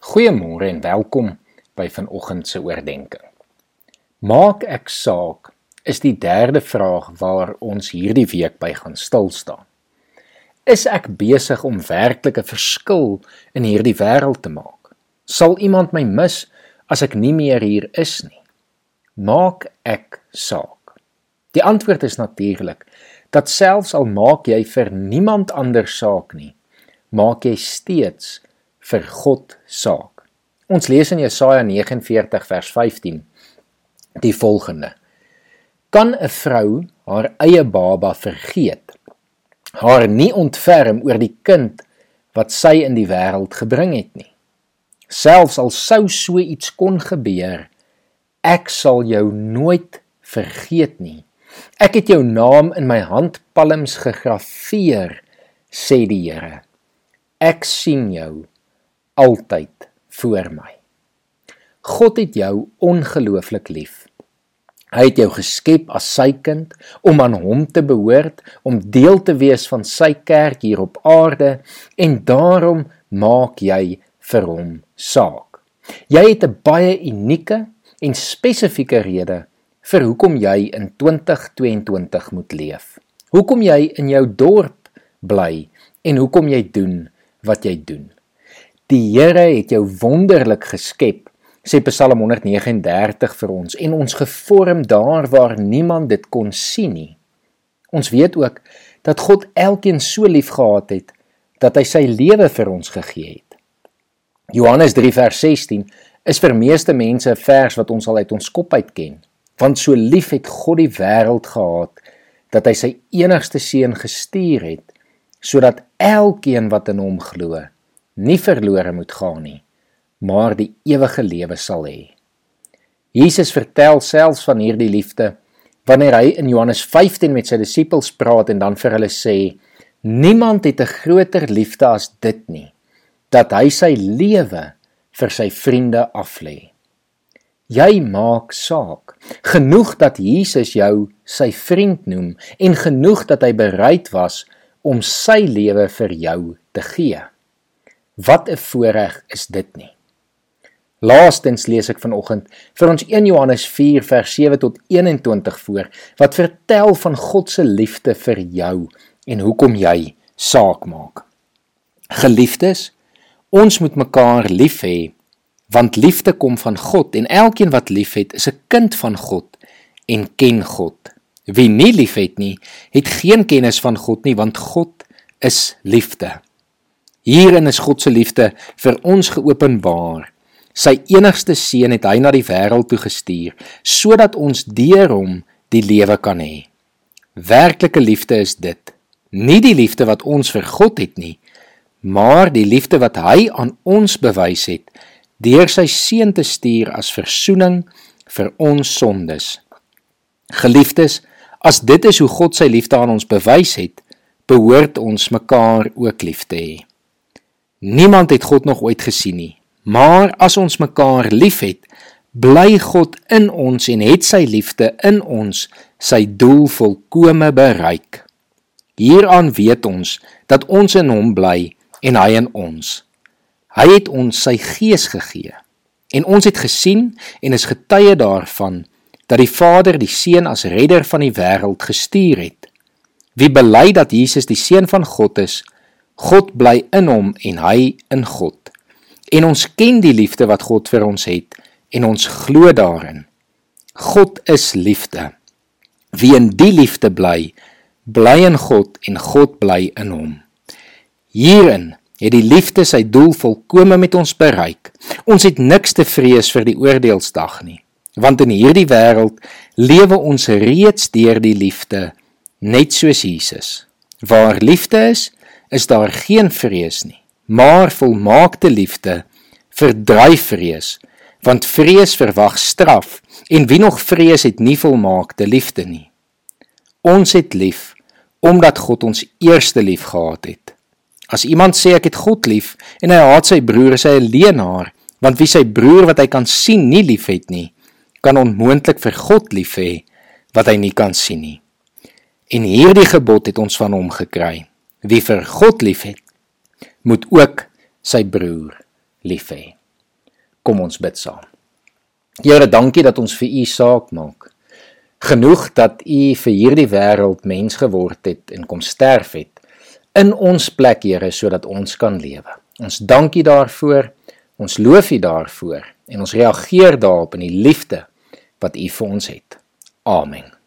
Goeiemôre en welkom by vanoggend se oordeenking. Maak ek saak is die derde vraag waar ons hierdie week by gaan stil staan. Is ek besig om werklik 'n verskil in hierdie wêreld te maak? Sal iemand my mis as ek nie meer hier is nie? Maak ek saak? Die antwoord is natuurlik dat selfs al maak jy vir niemand anders saak nie, maak jy steeds vir God saak. Ons lees in Jesaja 49 vers 15 die volgende: Kan 'n vrou haar eie baba vergeet? Haar nie ontferm oor die kind wat sy in die wêreld gebring het nie. Selfs al sou so iets kon gebeur, ek sal jou nooit vergeet nie. Ek het jou naam in my handpalms gegraveer, sê die Here. Ek sien jou altyd voor my. God het jou ongelooflik lief. Hy het jou geskep as sy kind om aan hom te behoort, om deel te wees van sy kerk hier op aarde en daarom maak jy vir hom saak. Jy het 'n baie unieke en spesifieke rede vir hoekom jy in 2022 moet leef. Hoekom jy in jou dorp bly en hoekom jy doen wat jy doen. Die Here het jou wonderlik geskep, sê Psalm 139 vir ons en ons gevorm daar waar niemand dit kon sien nie. Ons weet ook dat God elkeen so liefgehad het dat hy sy lewe vir ons gegee het. Johannes 3 vers 16 is vir meeste mense 'n vers wat ons al uit ons kop uit ken, want so lief het God die wêreld gehad dat hy sy enigste seun gestuur het sodat elkeen wat in hom glo nie verlore moet gaan nie, maar die ewige lewe sal hê. Jesus vertel selfs van hierdie liefde wanneer hy in Johannes 15 met sy disippels praat en dan vir hulle sê: Niemand het 'n groter liefde as dit nie, dat hy sy lewe vir sy vriende aflê. Jy maak saak genoeg dat Jesus jou sy vriend noem en genoeg dat hy bereid was om sy lewe vir jou te gee. Wat 'n voorreg is dit nie. Laastens lees ek vanoggend vir ons 1 Johannes 4 vers 7 tot 21 voor wat vertel van God se liefde vir jou en hoekom jy saak maak. Geliefdes, ons moet mekaar lief hê want liefde kom van God en elkeen wat liefhet is 'n kind van God en ken God. Wie nie liefhet nie, het geen kennis van God nie want God is liefde. Hierin is God se liefde vir ons geopenbaar. Sy enigste seun het hy na die wêreld toe gestuur sodat ons deur hom die lewe kan hê. Werklike liefde is dit. Nie die liefde wat ons vir God het nie, maar die liefde wat hy aan ons bewys het deur sy seun te stuur as verzoening vir ons sondes. Geliefdes, as dit is hoe God sy liefde aan ons bewys het, behoort ons mekaar ook lief te hê. Niemand het God nog ooit gesien nie. Maar as ons mekaar liefhet, bly God in ons en het sy liefde in ons sy doel volkome bereik. Hieraan weet ons dat ons in hom bly en hy in ons. Hy het ons sy gees gegee. En ons het gesien en is getuie daarvan dat die Vader die Seun as redder van die wêreld gestuur het. Wie bely dat Jesus die seun van God is, God bly in hom en hy in God. En ons ken die liefde wat God vir ons het en ons glo daarin. God is liefde. Wie in die liefde bly, bly in God en God bly in hom. Hierin het die liefde sy doel volkome met ons bereik. Ons het niks te vrees vir die oordeelsdag nie, want in hierdie wêreld lewe ons reeds deur die liefde, net soos Jesus. Waar liefde is, is daar geen vrees nie, maar volmaakte liefde verdryf vrees, want vrees verwag straf en wie nog vrees het nie volmaakte liefde nie. Ons het lief omdat God ons eerste lief gehad het. As iemand sê ek het God lief en hy haat sy broer, is hy 'n leienaar, want wie sy broer wat hy kan sien nie liefhet nie, kan onmoontlik vir God lief hê wat hy nie kan sien nie. En hierdie gebod het ons van hom gekry. Wie vir God liefhet, moet ook sy broer lief hê. Kom ons bid saam. Here, dankie dat ons vir U saak maak. Genoeg dat U vir hierdie wêreld mens geword het en kom sterf het in ons plek, Here, sodat ons kan lewe. Ons dankie daarvoor. Ons loof U daarvoor en ons reageer daarop in die liefde wat U vir ons het. Amen.